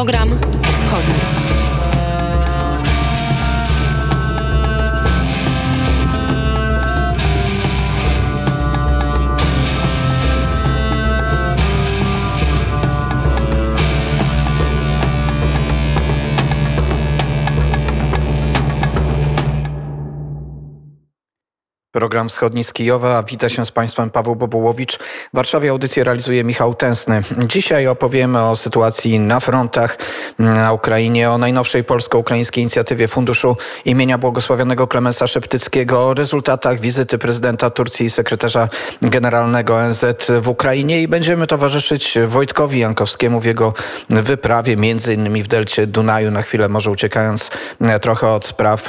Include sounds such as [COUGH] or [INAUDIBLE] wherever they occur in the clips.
Program Wschodni. Program Wschodni z Kijowa. Wita się z Państwem Paweł Bobułowicz. W Warszawie audycję realizuje Michał Tęsny. Dzisiaj opowiemy o sytuacji na frontach na Ukrainie, o najnowszej polsko-ukraińskiej inicjatywie Funduszu imienia błogosławionego Klemensa Szeptyckiego, o rezultatach wizyty prezydenta Turcji i sekretarza generalnego ONZ w Ukrainie i będziemy towarzyszyć Wojtkowi Jankowskiemu w jego wyprawie, między innymi w delcie Dunaju, na chwilę może uciekając trochę od spraw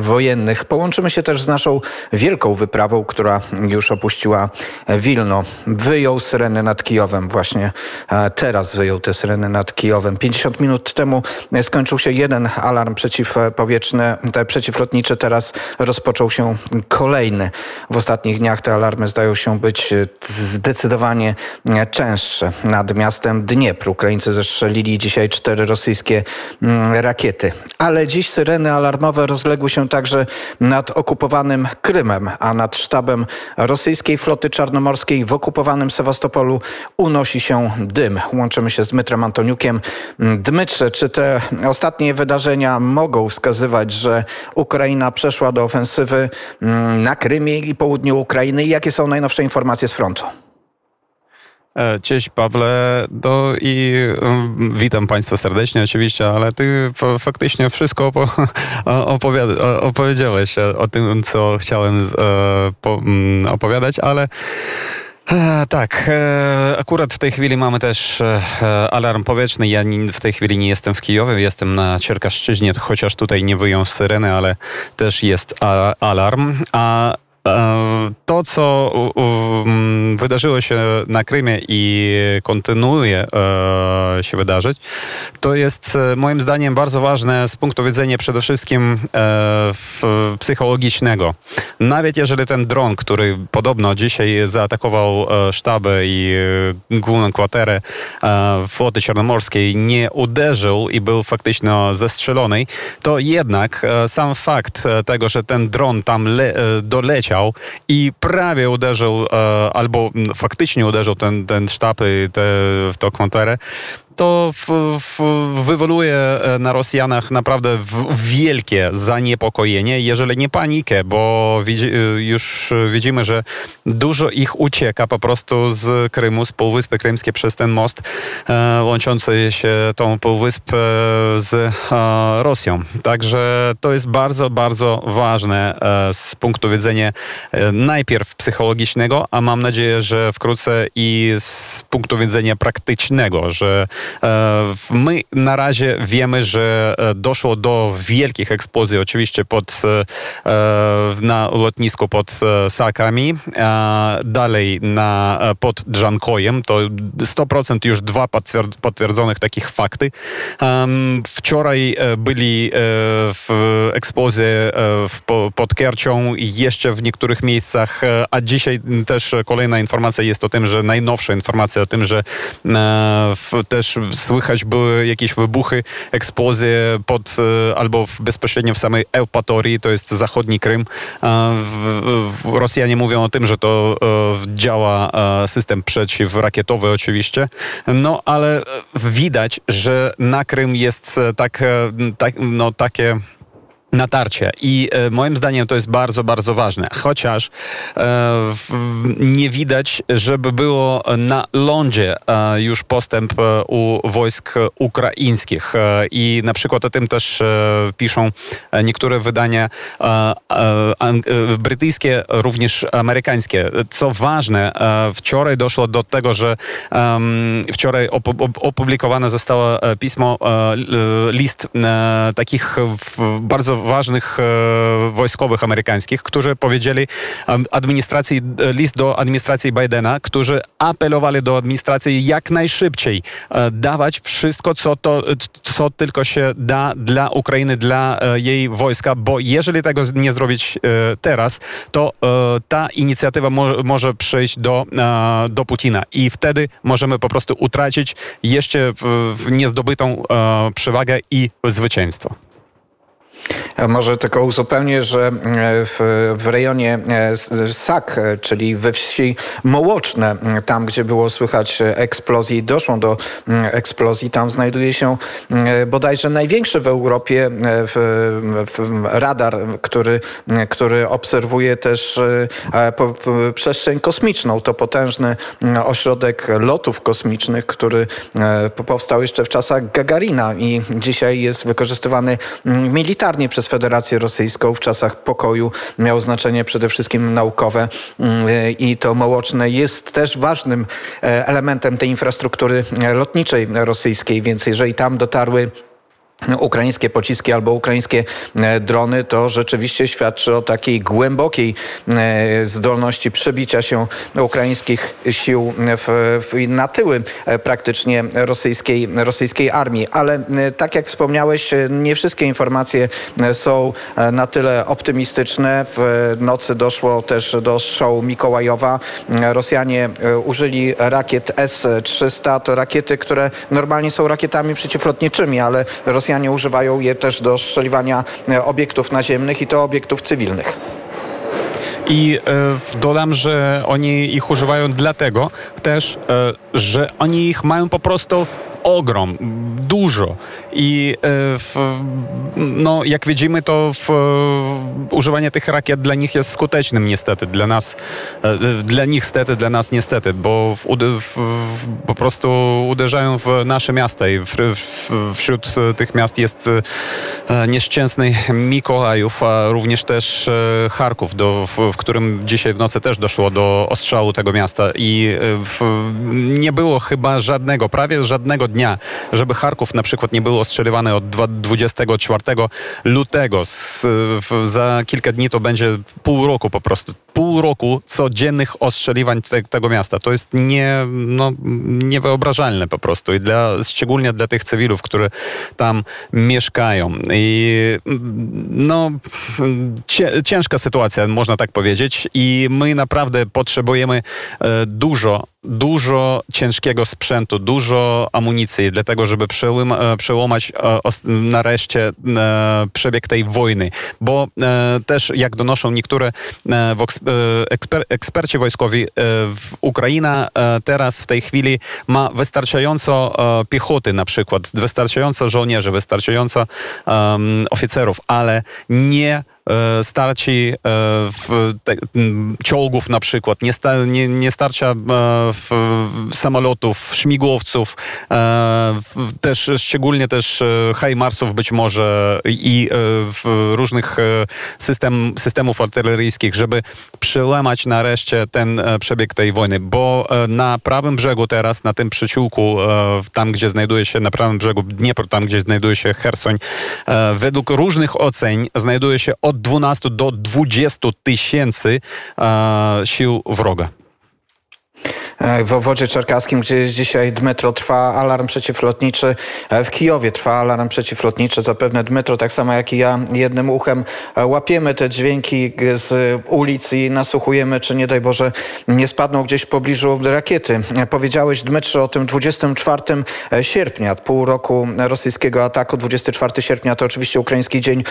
wojennych. Połączymy się też z naszą wielką wyprawą, która już opuściła Wilno. Wyjął syreny nad Kijowem. Właśnie e, teraz wyjął te syreny nad Kijowem. 50 minut temu skończył się jeden alarm przeciwpowietrzny, te przeciwlotniczy. Teraz rozpoczął się kolejny. W ostatnich dniach te alarmy zdają się być zdecydowanie częstsze. Nad miastem Dniepr Ukraińcy zestrzelili dzisiaj cztery rosyjskie mm, rakiety. Ale dziś syreny alarmowe rozległy się także nad okupowanym Krymem a nad sztabem rosyjskiej floty czarnomorskiej w okupowanym Sewastopolu unosi się dym. Łączymy się z Dmytrem Antoniukiem. Dmytrze, czy te ostatnie wydarzenia mogą wskazywać, że Ukraina przeszła do ofensywy mm, na Krymie i południu Ukrainy? Jakie są najnowsze informacje z frontu? E, cześć Pawle, do i um, witam Państwa serdecznie oczywiście, ale Ty faktycznie wszystko opo [LAUGHS] opowiedziałeś o tym, co chciałem mm, opowiadać, ale e, tak, e, akurat w tej chwili mamy też alarm powietrzny. Ja w tej chwili nie jestem w Kijowie, jestem na Czerkaszczyźnie, chociaż tutaj nie wyją syreny, ale też jest alarm. A to, co wydarzyło się na Krymie i kontynuuje e, się wydarzyć, to jest e, moim zdaniem bardzo ważne z punktu widzenia przede wszystkim e, psychologicznego. Nawet jeżeli ten dron, który podobno dzisiaj zaatakował sztaby i główną kwaterę floty czarnomorskiej, nie uderzył i był faktycznie zestrzelony, to jednak sam fakt tego, że ten dron tam doleciał, i prawie uderzył, e, albo faktycznie uderzył ten, ten sztab te, w tą kwanterę, to w, w, wywoluje e, na Rosjanach naprawdę wielkie zaniepokojenie, jeżeli nie panikę, bo e, już widzimy, że dużo ich ucieka po prostu z Krymu, z Półwyspy Krymskie przez ten most e, łączący się tą półwyspę z Rosją. Także to jest bardzo, bardzo ważne z punktu widzenia najpierw psychologicznego, a mam nadzieję, że wkrótce i z punktu widzenia praktycznego, że my na razie wiemy, że e, doszło do wielkich eksplozji, oczywiście pod, e, na lotnisku pod Sakami, dalej na, pod Dżankojem, to 100% już dwa potwierdzonych takich fakty. Wczoraj byli w eksplozje pod Kerczą i jeszcze w niektórych miejscach, a dzisiaj też kolejna informacja jest o tym, że najnowsza informacja o tym, że też słychać były jakieś wybuchy, eksplozje pod, e, albo w, bezpośrednio w samej Eupatorii, to jest zachodni Krym. Rosjanie mówią o tym, że to e, działa e, system przeciwrakietowy oczywiście, no ale widać, że na Krym jest tak, tak no, takie natarcie. I e, moim zdaniem to jest bardzo, bardzo ważne. Chociaż e, w, nie widać, żeby było na lądzie e, już postęp u wojsk ukraińskich. I na przykład o tym też piszą niektóre wydania brytyjskie, również amerykańskie. Co ważne, wczoraj doszło do tego, że wczoraj opublikowane zostało pismo, list takich bardzo ważnych wojskowych amerykańskich, którzy powiedzieli administracji, list do administracji Bidena, którzy apelowali do administracji jak najszybciej dawać wszystko, co, to, co tylko się da dla Ukrainy, dla jej wojska, bo jeżeli tego nie zrobić teraz, to ta inicjatywa mo może przejść do, do Putina i wtedy możemy po prostu utracić jeszcze niezdobytą przewagę i zwycięstwo. Może tylko uzupełnię, że e, w, w rejonie e, Sak, e, czyli we wsi Mołoczne, tam gdzie było słychać eksplozji, doszło do eksplozji, tam znajduje się bodajże największy w Europie w, w radar, który, który obserwuje też przestrzeń kosmiczną. To potężny ośrodek lotów kosmicznych, który powstał jeszcze w czasach Gagarina i dzisiaj jest wykorzystywany militarnie przez Federację Rosyjską w czasach pokoju. Miało znaczenie przede wszystkim naukowe mm, i to Mołoczne jest też ważnym e, elementem tej infrastruktury lotniczej rosyjskiej, więc jeżeli tam dotarły ukraińskie pociski albo ukraińskie e, drony, to rzeczywiście świadczy o takiej głębokiej e, zdolności przebicia się ukraińskich sił w, w, na tyły e, praktycznie rosyjskiej, rosyjskiej armii. Ale tak jak wspomniałeś, nie wszystkie informacje są na tyle optymistyczne. W nocy doszło też do strzału Mikołajowa. Rosjanie użyli rakiet S-300. To rakiety, które normalnie są rakietami przeciwlotniczymi, ale Rosjanie Rosjanie używają je też do strzeliwania e, obiektów naziemnych i to obiektów cywilnych. I e, dodam, że oni ich używają dlatego też, e, że oni ich mają po prostu ogrom, dużo. I e, w, no, jak widzimy, to w, używanie tych rakiet dla nich jest skutecznym niestety. Dla nas, e, dla nich stety, dla nas niestety, bo w, w, po prostu uderzają w nasze miasta i wśród tych miast jest e, nieszczęsny Mikołajów, a również też Charków, do, w, którym dzisiaj w nocy też doszło do ostrzału tego miasta i nie było chyba żadnego, prawie żadnego dnia, żeby Charków na przykład nie był ostrzeliwany od 24 lutego. za kilka dni to będzie pół roku po prostu. Pół roku codziennych ostrzeliwań te, tego miasta. To jest nie, no, niewyobrażalne po prostu. I dla, szczególnie dla tych cywilów, którzy tam mieszkają. I no, ciężka sytuacja, można tak powiedzieć. I my naprawdę potrzebujemy e, dużo dużo ciężkiego sprzętu, dużo amunicji, dlatego żeby e, przełamać e, nareszcie przebieg tej wojny. Bo też, jak donoszą niektóre eksper eksperci wojskowi, Ukraina teraz w tej chwili ma wystarczająco piechoty na przykład, wystarczająco żołnierzy, wystarczająco oficerów, ale nie E, starci e, te, czołgów na przykład, nie, sta, nie, nie starcia e, samolotów, śmigłowców, też szczególnie też Hajmarsów być może i różnych system, systemów artyleryjskich, żeby przełamać nareszcie ten przebieg tej wojny, bo na prawym brzegu teraz, na tym przyciółku, tam gdzie znajduje się, na prawym brzegu Dniepru, tam gdzie znajduje się Hersoń, według różnych ocen znajduje się od od 12 do 20 tysięcy sił wroga. E, w obwodzie czerkaskim, gdzie dzisiaj Dmytro, trwa alarm przeciwlotniczy. E, w Kijowie trwa alarm przeciwlotniczy. Zapewne Dmytro, tak samo jak i ja, jednym uchem e, łapiemy te dźwięki z ulic i nasłuchujemy, czy nie daj Boże nie spadną gdzieś w pobliżu rakiety. Powiedziałeś, Dmytrze, o tym 24 sierpnia, pół roku rosyjskiego ataku. 24 sierpnia to oczywiście Ukraiński Dzień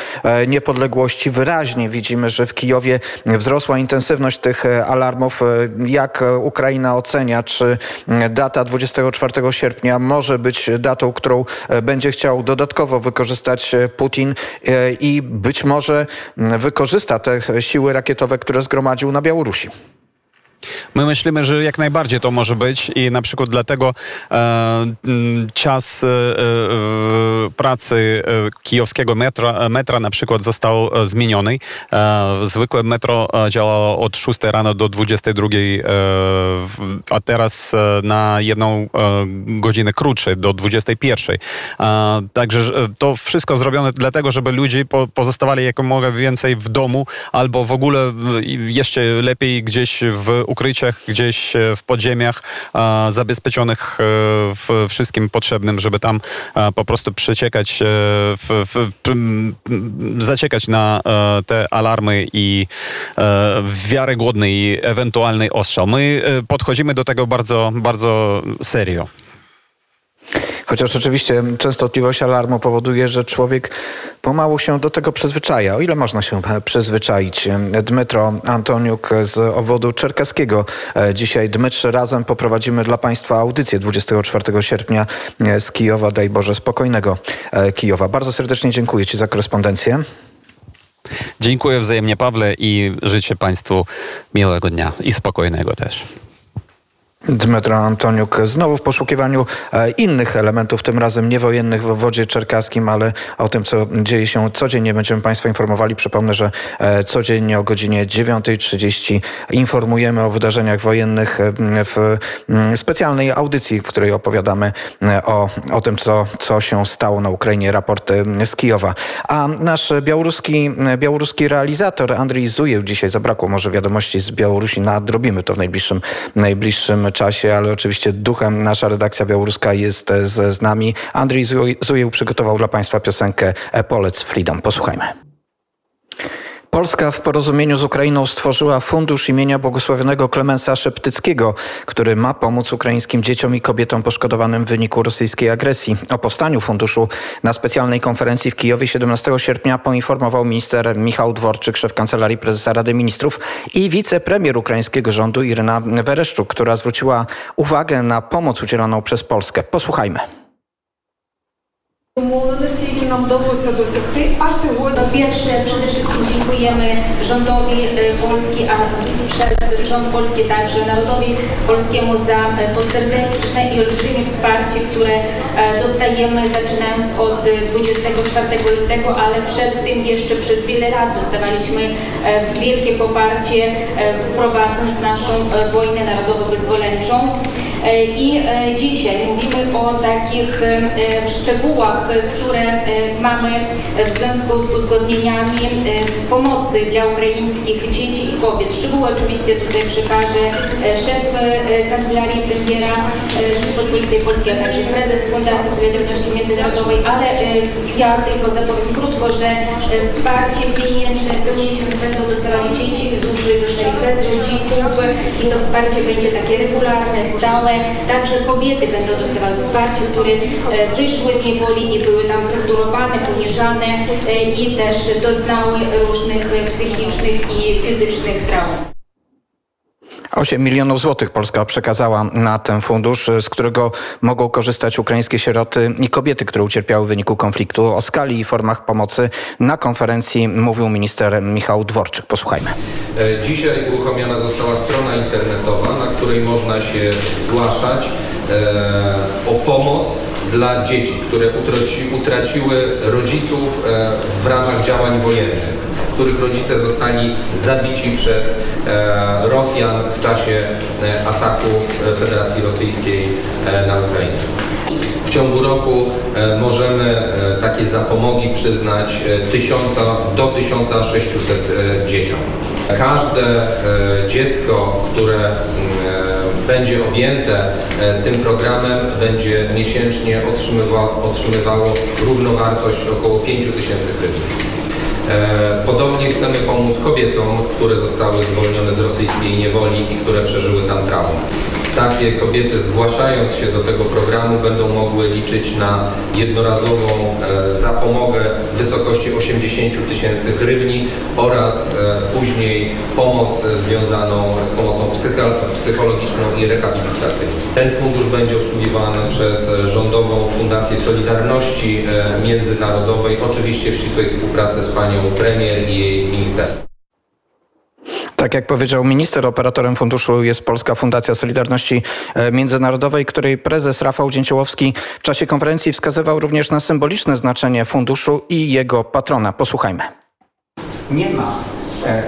Niepodległości. Wyraźnie widzimy, że w Kijowie wzrosła intensywność tych alarmów. Jak Ukraina ocenia czy data 24 sierpnia może być datą, którą e, będzie chciał dodatkowo wykorzystać e, Putin e, i być może wykorzysta te siły rakietowe, które zgromadził na Białorusi. My myślimy, że jak najbardziej to może być i na przykład dlatego e, czas e, e, pracy e, kijowskiego metra, metra na przykład został e, zmieniony. E, zwykłe metro działało od 6 rano do 22, a teraz na jedną godzinę krótsze, do 21. Także to wszystko zrobione dlatego, żeby ludzie pozostawali jak mogę więcej w domu albo w ogóle jeszcze lepiej gdzieś w ukryciach, gdzieś e, w podziemiach, zabezpieczonych e, wszystkim potrzebnym, żeby tam po prostu przeciekać, e, w, w, zaciekać na te alarmy i wiarygodny ewentualny ostrzał. My podchodzimy do tego bardzo, bardzo serio. Chociaż oczywiście częstotliwość alarmu powoduje, że człowiek pomału się do tego przyzwyczaja, o ile można się przyzwyczaić. Dmytro Antoniuk z obwodu czerkaskiego. Dzisiaj Dmytrze razem poprowadzimy dla Państwa audycję 24 sierpnia z Kijowa. Daj Boże spokojnego Kijowa. Bardzo serdecznie dziękuję Ci za korespondencję. Dziękuję wzajemnie Pawle i życzę Państwu miłego dnia i spokojnego też. Dmytro Antoniuk znowu w poszukiwaniu e, innych elementów, tym razem niewojennych w wodzie czerkaskim, ale o tym, co dzieje się codziennie będziemy Państwa informowali. Przypomnę, że e, codziennie o godzinie 9.30 informujemy o wydarzeniach wojennych e, w specjalnej audycji, w której opowiadamy o, o tym, co, co się stało na Ukrainie, raporty z Kijowa. A nasz białoruski, białoruski realizator Andrzej Zujew dzisiaj zabrakło może wiadomości z Białorusi, nadrobimy to w najbliższym, najbliższym czasie, ale oczywiście duchem nasza redakcja białoruska jest z, z nami. Andrzej Zujeł przygotował dla Państwa piosenkę Polec Freedom. Posłuchajmy. Polska w porozumieniu z Ukrainą stworzyła fundusz imienia błogosławionego Klemensa Szeptyckiego, który ma pomóc ukraińskim dzieciom i kobietom poszkodowanym w wyniku rosyjskiej agresji. O powstaniu funduszu na specjalnej konferencji w Kijowie 17 sierpnia poinformował minister Michał Dworczyk, szef Kancelarii Prezesa Rady Ministrów i wicepremier ukraińskiego rządu Iryna Wereszczuk, która zwróciła uwagę na pomoc udzieloną przez Polskę. Posłuchajmy. Domовленості, які нам вдалося досягти, а сьогодні Po pierwsze, przede wszystkim dziękujemy rządowi e, Polski, a przez rząd polski także narodowi polskiemu za e, to serdeczne i olbrzymie wsparcie, które e, dostajemy zaczynając od 24 lutego, ale przed tym jeszcze przez wiele lat dostawaliśmy wielkie poparcie prowadząc naszą wojnę narodowo-wyzwoleńczą. I dzisiaj mówimy o takich szczegółach, które mamy w związku z uzgodnieniami pomocy dla ukraińskich dzieci i kobiet. Szczegóły oczywiście tutaj przekaże szef Kancelarii Premiera Rzeczypospolitej Polskiej, a także prezes Fundacji Solidarności Międzynarodowej, ale ja tylko zapowiem krótko, że wsparcie pieniężne z miesiąc będą dostawały dzieci, którzy zostali bez rodziców i to wsparcie będzie takie regularne, stałe. Także kobiety będą dostawały wsparcie, które wyszły z niewoli i były tam torturowane, poniżane i też doznały różnych psychicznych i fizycznych traum. 8 milionów złotych Polska przekazała na ten fundusz, z którego mogą korzystać ukraińskie sieroty i kobiety, które ucierpiały w wyniku konfliktu. O skali i formach pomocy na konferencji mówił minister Michał Dworczyk. Posłuchajmy. Dzisiaj uruchomiona została strona internetowa, na której można się zgłaszać o pomoc dla dzieci, które utraci, utraciły rodziców w ramach działań wojennych których rodzice zostali zabici przez Rosjan w czasie ataku Federacji Rosyjskiej na Ukrainę. W ciągu roku możemy takie zapomogi przyznać tysiąca, do 1600 dzieciom. Każde dziecko, które będzie objęte tym programem, będzie miesięcznie otrzymywało, otrzymywało równowartość około 5 tysięcy. Podobnie chcemy pomóc kobietom, które zostały zwolnione z rosyjskiej niewoli i które przeżyły tam traumy. Takie kobiety zgłaszając się do tego programu będą mogły liczyć na jednorazową e, zapomogę w wysokości 80 tysięcy hrywni oraz e, później pomoc związaną z pomocą psychologiczną i rehabilitacyjną. Ten fundusz będzie obsługiwany przez Rządową Fundację Solidarności e, Międzynarodowej, oczywiście w ścisłej współpracy z panią premier i jej ministerstwem. Tak jak powiedział minister, operatorem funduszu jest Polska Fundacja Solidarności e, Międzynarodowej, której prezes Rafał Dzięciołowski w czasie konferencji wskazywał również na symboliczne znaczenie funduszu i jego patrona. Posłuchajmy. Nie ma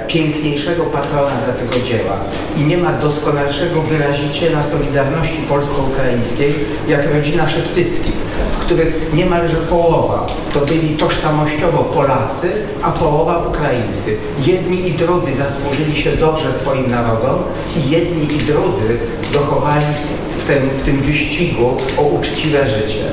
piękniejszego patrona dla tego dzieła i nie ma doskonalszego wyraziciela Solidarności polsko-ukraińskiej jak rodzina Szeptyckich, w których niemalże połowa to byli tożsamościowo Polacy, a połowa Ukraińcy. Jedni i drudzy zasłużyli się dobrze swoim narodom i jedni i drudzy dochowali w tym, w tym wyścigu o uczciwe życie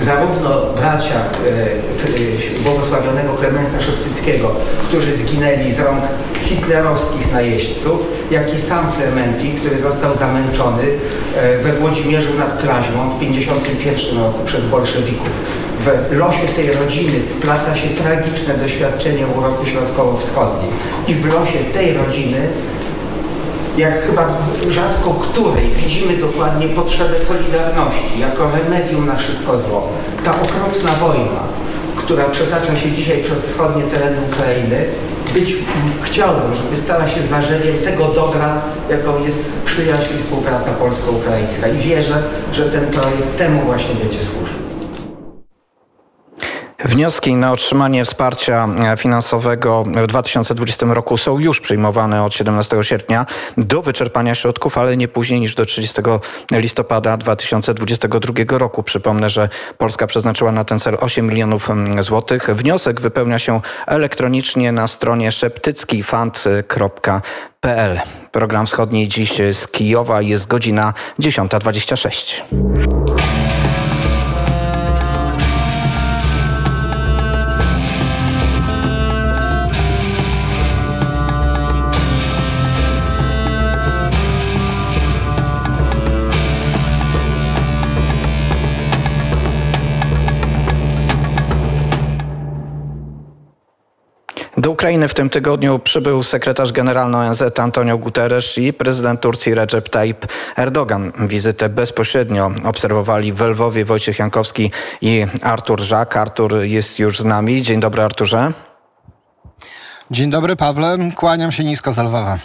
zarówno bracia e, k- błogosławionego Klemensa Szeptyckiego, którzy zginęli z rąk hitlerowskich najeźdźców, jak i sam Klementy, który został zamęczony e, we Włodzimierzu nad Klaźmą w 1951 roku przez bolszewików. W losie tej rodziny splata się tragiczne doświadczenie Europy Środkowo-Wschodniej i w losie tej rodziny jak chyba rzadko której widzimy dokładnie potrzebę solidarności jako remedium na wszystko zło. Ta okrutna wojna, która przetacza się dzisiaj przez wschodnie tereny Ukrainy, być chciałbym, żeby stała się zarzewiem tego dobra, jaką jest przyjaźń i współpraca polsko-ukraińska. I wierzę, że ten projekt temu właśnie będzie służył. Wnioski na otrzymanie wsparcia e, finansowego w 2020 roku są już przyjmowane od 17 sierpnia do wyczerpania środków, ale nie później niż do 30 listopada 2022 roku. Przypomnę, że Polska przeznaczyła na ten cel 8 milionów mm, złotych. Wniosek wypełnia się elektronicznie na stronie szeptyckifund.pl. Program wschodni dziś z Kijowa jest godzina 10.26. Do Ukrainy w tym tygodniu przybył sekretarz generalny ONZ Antonio Guterres i prezydent Turcji Recep Tayyip Erdogan. Wizytę bezpośrednio obserwowali w Lwowie Wojciech Jankowski i Artur Żak. Artur jest już z nami. Dzień dobry Arturze. Dzień dobry Pawle, kłaniam się nisko z Lwowa.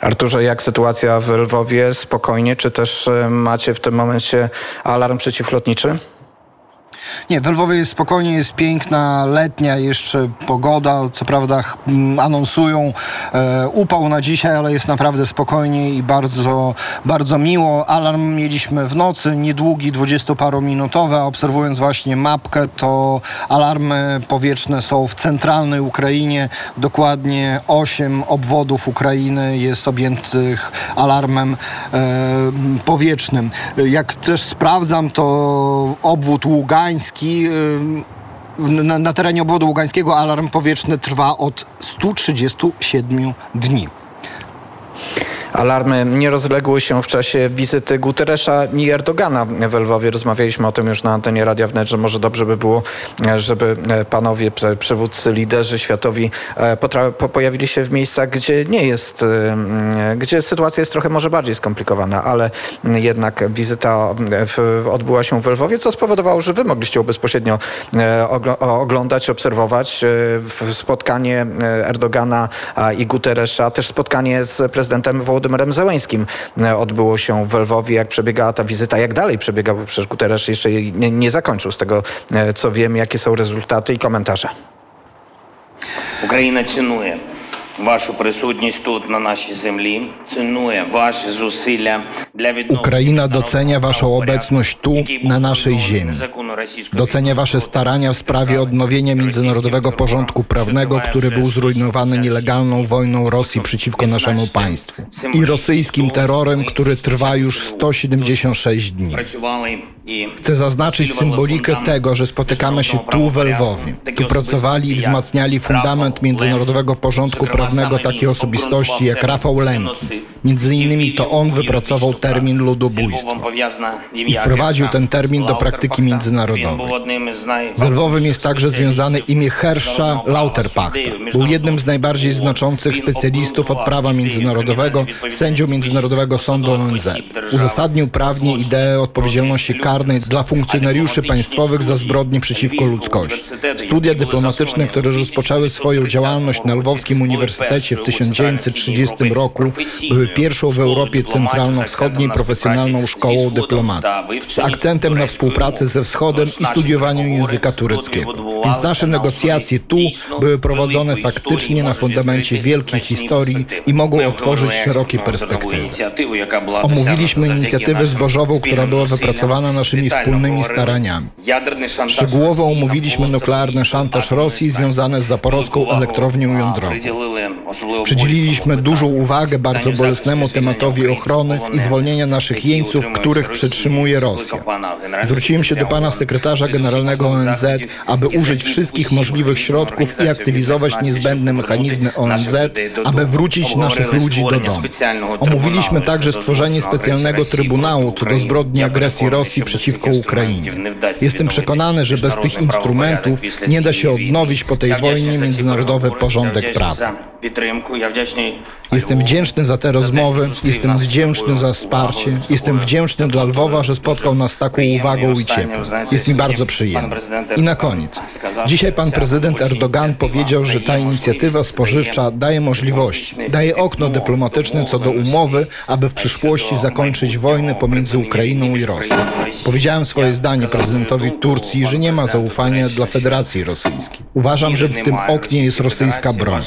Arturze, jak sytuacja w Lwowie? Spokojnie, czy też e, macie w tym momencie alarm przeciwlotniczy? Nie, w Lwowie jest spokojnie, jest piękna, letnia jeszcze pogoda. Co prawda anonsują e, upał na dzisiaj, ale jest naprawdę spokojnie i bardzo, bardzo miło. Alarm mieliśmy w nocy, niedługi, dwudziestoparominutowy. a Obserwując właśnie mapkę, to alarmy powietrzne są w centralnej Ukrainie. Dokładnie 8 obwodów Ukrainy jest objętych alarmem e, powietrznym. Jak też sprawdzam, to obwód ługański na, na terenie obwodu ługańskiego alarm powietrzny trwa od 137 dni. Alarmy nie rozległy się w czasie wizyty Guterresza i Erdogana w Lwowie. Rozmawialiśmy o tym już na antenie Radia Wnet, że może dobrze by było, żeby panowie przywódcy, liderzy światowi e, pojawili się w miejscach, gdzie nie jest, e, gdzie sytuacja jest trochę może bardziej skomplikowana, ale jednak wizyta w, odbyła się w Lwowie, co spowodowało, że wy mogliście bezpośrednio e, oglądać, obserwować e, spotkanie e, Erdogana i Guterresza, też spotkanie z prezydentem Wołodymyrem Wołodymyrem Zełęskim e, odbyło się w Lwowie, jak przebiegała ta wizyta, jak dalej przebiegał, przecież Guterres jeszcze nie, nie zakończył z tego, e, co wiem, jakie są rezultaty i komentarze. Ukraina cienuje. вашу присутність тут на нашій землі, цінує ваші зусилля для відновлення Ukraina docenia waszą правопорядку, obecność tu, який був na naszej зруйнований ziemi. незаконно російською Docenia wasze військовою starania w sprawie odnowienia międzynarodowego porządku prawnego, który był zrujnowany nielegalną wojną Rosji przeciwko naszemu państwu i rosyjskim terrorem, który trwa już 176 dni. Працювали і Chcę zaznaczyć посилювали symbolikę фундамент tego, że spotykamy się tu w Lwowie. Tu pracowali i wzmacniali fundament międzynarodowego porządku prawnego takie osobistości jak Rafał Lemkin. Między innymi to on wypracował termin ludobójstwo. I wprowadził ten termin do praktyki międzynarodowej. Z Lwowem jest także związane imię Hersza Lauterpachta. Był jednym z najbardziej znaczących specjalistów od prawa międzynarodowego, sędzią Międzynarodowego Sądu ONZ. Uzasadnił prawnie ideę odpowiedzialności karnej dla funkcjonariuszy państwowych za zbrodnie przeciwko ludzkości. Studia dyplomatyczne, które rozpoczęły swoją działalność na Lwowskim Uniwersytecie uniwersytecie w 1930 roku były pierwszą w Europie centralno-wschodniej profesjonalną szkołą dyplomacji, z akcentem na współpracę ze Wschodem i studiowaniu języka tureckiego. Więc nasze negocjacje tu były prowadzone faktycznie na fundamencie wielkiej historii i mogą otworzyć szerokie perspektywy. Omówiliśmy inicjatywę zbożową, która była wypracowana naszymi wspólnymi staraniami. Szczegółowo omówiliśmy nuklearny szantaż Rosji związany z zaporowską elektrownią jądrową. Przydzieliliśmy dużą uwagę bardzo bolesnemu tematowi ochrony i zwolnienia naszych jeńców, których przetrzymuje Rosja. Zwróciłem się do pana sekretarza generalnego ONZ, aby użyć wszystkich możliwych środków i aktywizować niezbędne mechanizmy ONZ, aby wrócić naszych ludzi do domu. Omówiliśmy także stworzenie specjalnego trybunału co do zbrodni agresji Rosji przeciwko Ukrainie. Jestem przekonany, że bez tych instrumentów nie da się odnowić po tej wojnie międzynarodowy porządek Jestem wdzięczny za te rozmowy, jestem wdzięczny za wsparcie, jestem wdzięczny dla Lwowa, że spotkał nas taką uwagą i ciepłem. Jest mi bardzo przyjemnie. I na koniec. Dzisiaj pan prezydent Erdogan powiedział, że ta inicjatywa spożywcza daje możliwości, daje okno dyplomatyczne co do umowy, aby w przyszłości zakończyć wojnę pomiędzy Ukrainą i Rosją. Powiedziałem swoje zdanie prezydentowi Turcji, że nie ma zaufania dla Federacji Rosyjskiej. Uważam, że w tym oknie jest rosyjska broń.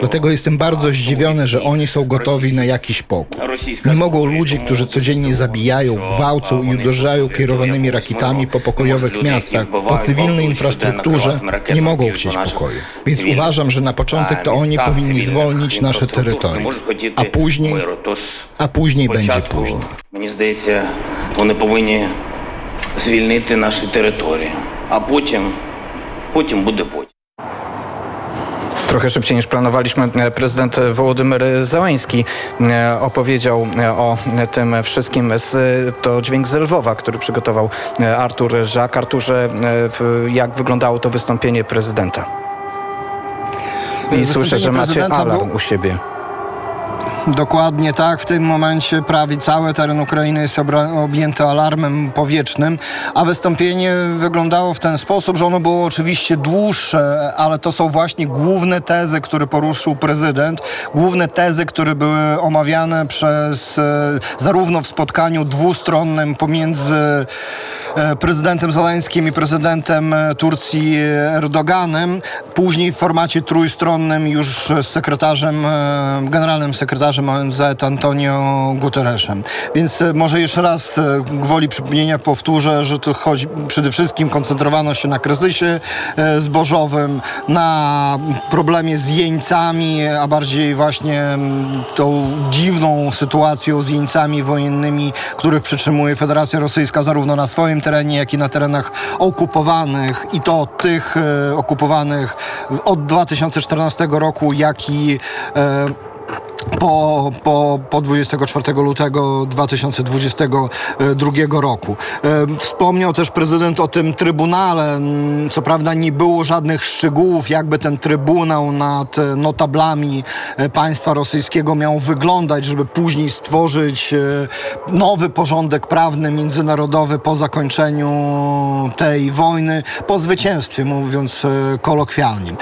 Dlatego jestem bardzo zdziwiony, że oni są gotowi na jakiś pokój. Nie mogą ludzie, którzy codziennie zabijają, gwałcą i uderzają kierowanymi rakietami po pokojowych miastach, po cywilnej infrastrukturze, nie mogą chcieć pokoju. Więc uważam, że na początek to oni powinni zwolnić nasze terytorium, a później, a później będzie później. Мені здається, вони повинні звільнити наші території, а потім, потім буде потім. Trochę szybciej niż planowaliśmy. Prezydent Wołodymyr Załański e, opowiedział e, o tym wszystkim. To dźwięk z Lwowa, który przygotował e, Artur Żak. Arturze, jak wyglądało to wystąpienie prezydenta? I słyszę, że macie alarm u siebie. Dokładnie tak. W tym momencie prawie cały teren Ukrainy jest objęty alarmem powietrznym, a wystąpienie wyglądało w ten sposób, że ono było oczywiście dłuższe, ale to są właśnie główne tezy, które poruszył prezydent, główne tezy, które były omawiane przez zarówno w spotkaniu dwustronnym pomiędzy prezydentem Zeleńskim i prezydentem Turcji Erdoganem, później w formacie trójstronnym już z sekretarzem, generalnym sekretarzem sekretarzem ONZ Antonio Guterresem. Więc e, może jeszcze raz e, gwoli przypomnienia powtórzę, że tu chodzi przede wszystkim koncentrowano się na kryzysie e, zbożowym, na problemie z jeńcami, a bardziej właśnie tą dziwną sytuacją z jeńcami wojennymi, których przytrzymuje Federacja Rosyjska zarówno na swoim terenie, jak i na terenach okupowanych i to tych okupowanych od 2014 roku, jak i po, po, po 24 lutego 2022 roku. E, wspomniał też prezydent o tym trybunale. Mm, co prawda nie było żadnych szczegółów, jakby ten trybunał nad notablami e, państwa rosyjskiego miał wyglądać, żeby później stworzyć e, nowy porządek prawny międzynarodowy po zakończeniu tej wojny, po zwycięstwie, mówiąc kolokwialnie.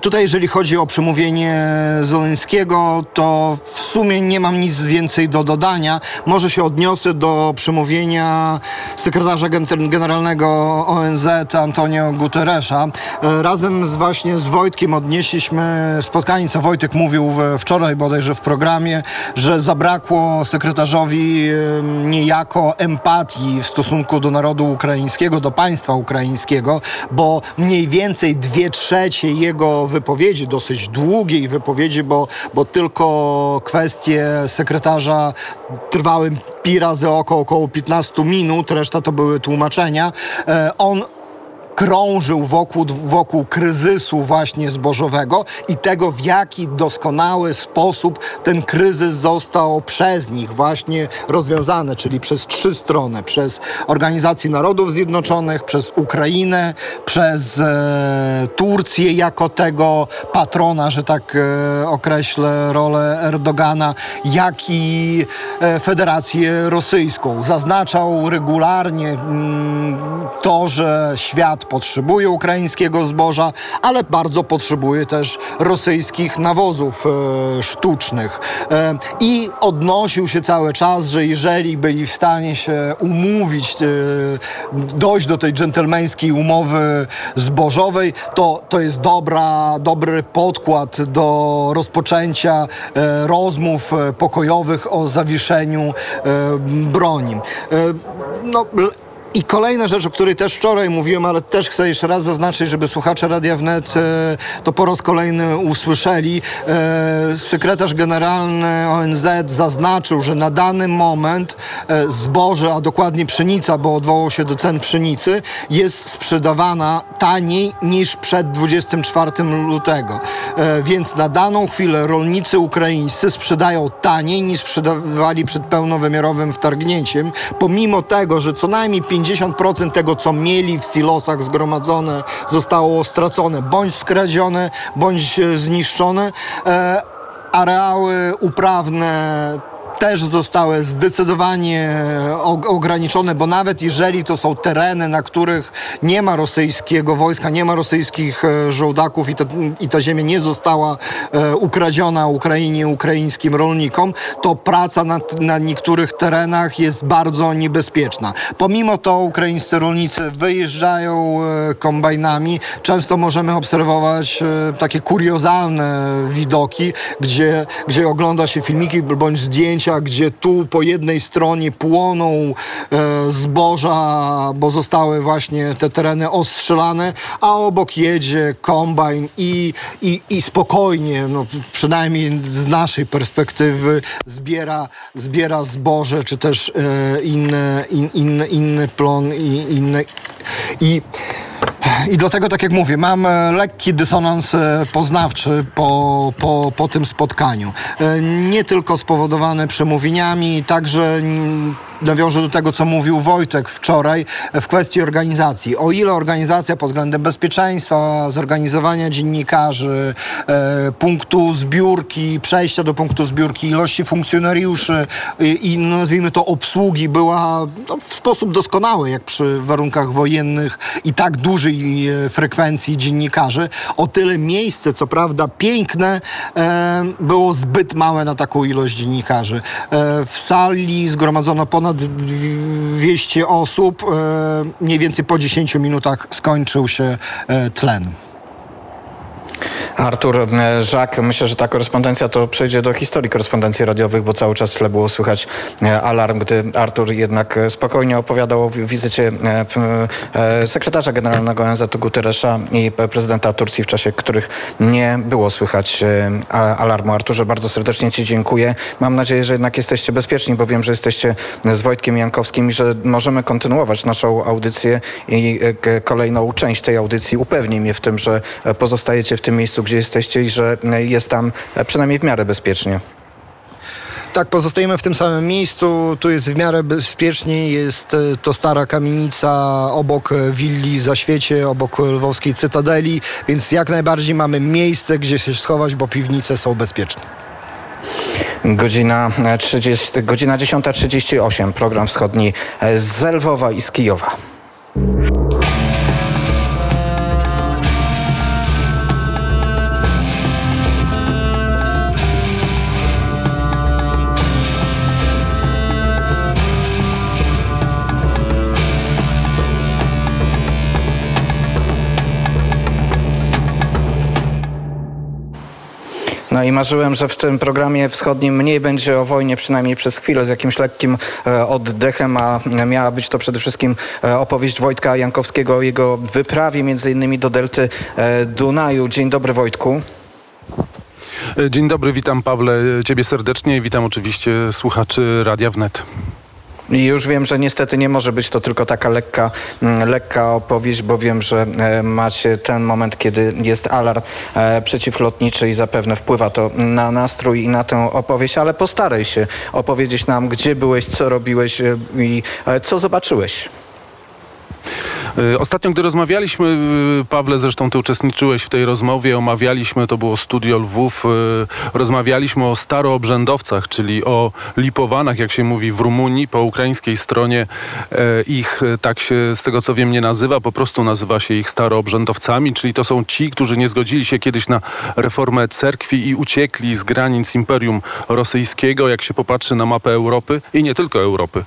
Tutaj, jeżeli chodzi o przemówienie Zeleńskiego, to w sumie nie mam nic więcej do dodania. Może się odniosę do przemówienia sekretarza generalnego ONZ Antonio Guterresza. E, razem z właśnie z Wojtkiem odnieśliśmy spotkanie, co Wojtek mówił wczoraj bodajże w programie, że zabrakło sekretarzowi niejako empatii w stosunku do narodu ukraińskiego, do państwa ukraińskiego, bo mniej więcej dwie trzecie jego wypowiedzi, dosyć długiej wypowiedzi, bo, bo tylko kwestie sekretarza trwały pi razy około, około 15 minut, reszta to były tłumaczenia. E, on krążył wokół, wokół kryzysu właśnie zbożowego i tego, w jaki doskonały sposób ten kryzys został przez nich właśnie rozwiązany, czyli przez trzy strony, przez Organizację Narodów Zjednoczonych, przez Ukrainę, przez e, Turcję jako tego patrona, że tak e, określę rolę Erdogana, jak i e, Federację Rosyjską. Zaznaczał regularnie mm, to, zboże, świat potrzebuje ukraińskiego zboża, ale bardzo potrzebuje też rosyjskich nawozów e, sztucznych. E, I odnosił się cały czas, że jeżeli byli w stanie się umówić, e, dojść do tej dżentelmeńskiej umowy zbożowej, to, to jest dobra, dobry podkład do rozpoczęcia e, rozmów e, pokojowych o zawieszeniu e, broni. No, i kolejna rzecz, o której też wczoraj mówiłem, ale też chcę jeszcze raz zaznaczyć, żeby słuchacze Radia Wnet e, to po raz kolejny usłyszeli. E, sekretarz generalny ONZ zaznaczył, że na dany moment e, zboże, a dokładnie pszenica, bo odwołał się do cen pszenicy, jest sprzedawana taniej niż przed 24 lutego. Więc na daną chwilę rolnicy ukraińscy sprzedają taniej niż sprzedawali przed pełnowymiarowym wtargnięciem, pomimo tego, że co najmniej 50% tego, co mieli w silosach zgromadzone, zostało stracone, bądź skradzione, bądź e, zniszczone. E, areały uprawne też zostały zdecydowanie ograniczone, bo nawet jeżeli to są tereny, na których nie ma rosyjskiego wojska, nie ma rosyjskich e, żołdaków i ta, i ta ziemia nie została e, ukradziona Ukrainie, ukraińskim rolnikom, to praca na, na niektórych terenach jest bardzo niebezpieczna. Pomimo to ukraińscy rolnicy wyjeżdżają e, kombajnami. Często możemy obserwować takie kuriozalne widoki, gdzie, gdzie ogląda się filmiki bądź zdjęcia, gdzie tu po jednej stronie płoną e, zboża, bo zostały właśnie te tereny ostrzelane, a obok jedzie kombajn i, i, i spokojnie, no, przynajmniej z naszej perspektywy, zbiera, zbiera zboże, czy też e, inne, in, inny, inny plon i inne. I i dlatego, tak jak mówię, mam e, lekki dysonans e, poznawczy po, po, po tym spotkaniu. E, Nie tylko spowodowany przemówieniami, także mm, nawiążę do tego, co mówił Wojtek wczoraj w kwestii organizacji. O ile organizacja pod względem bezpieczeństwa, zorganizowania dziennikarzy, e, punktu zbiórki, przejścia do punktu zbiórki, ilości funkcjonariuszy i, i no, nazwijmy to obsługi była no, w sposób doskonały, jak przy warunkach wojennych i tak dużej e, frekwencji dziennikarzy, o tyle miejsce, co prawda piękne, e, było zbyt małe na taką ilość dziennikarzy. W sali zgromadzono ponad 200 osób. E, mniej więcej po 10 minutach skończył się e, tlen. Artur e, Żak, myślę, że ta korespondencja to przejdzie do historii korespondencji radiowych, bo cały czas w tle było słychać e, alarm, gdy Artur jednak e, spokojnie opowiadał o wi- wizycie sekretarza generalnego ONZ Guterresza i prezydenta Turcji, w czasie których nie było słychać alarmu. Arturze, bardzo serdecznie Ci dziękuję. Mam nadzieję, że jednak jesteście bezpieczni, bo wiem, że jesteście z Wojtkiem Jankowskim i że możemy kontynuować naszą audycję i kolejną część tej audycji upewni mnie w tym, że pozostajecie w tym miejscu, gdzie jesteście i że e, jest tam e, przynajmniej w miarę bezpiecznie. Tak, pozostajemy w tym samym miejscu. Tu jest w miarę bezpiecznie. Jest e, to stara kamienica obok e, willi Zaświecie, obok lwowskiej Cytadeli, więc jak najbardziej mamy miejsce, gdzie się schować, bo piwnice są bezpieczne. Godzina, e, 30, godzina 10.38, program wschodni e, z Lwowa i z Kijowa. I marzyłem, że w tym programie wschodnim mniej będzie o wojnie, przynajmniej przez chwilę, z jakimś lekkim e, oddechem, a miała być to przede wszystkim e, opowieść Wojtka Jankowskiego o jego wyprawie, między innymi do delty e, Dunaju. Dzień dobry Wojtku. Dzień dobry, witam Pawle, ciebie serdecznie i witam oczywiście słuchaczy Radia Wnet. I już wiem, że niestety nie może być to tylko taka lekka, mm, lekka opowieść, bo wiem, że e, macie ten moment, kiedy jest alarm e, przeciwlotniczy i zapewne wpływa to na nastrój i na tę opowieść, ale postaraj się opowiedzieć nam, gdzie byłeś, co robiłeś e, i co zobaczyłeś. Y, Ostatnio, gdy rozmawialiśmy, y, Pawle, zresztą ty uczestniczyłeś w tej rozmowie, omawialiśmy, to było studio Lwów, y, rozmawialiśmy o staroobrzędowcach, czyli o lipowanach, jak się mówi w Rumunii, po ukraińskiej stronie ich, tak się z tego co wiem, nie nazywa, po prostu nazywa się ich staroobrzędowcami, czyli to są ci, którzy nie zgodzili się kiedyś na reformę cerkwi i uciekli z granic Imperium Rosyjskiego, jak się popatrzy na mapę Europy i nie tylko Europy,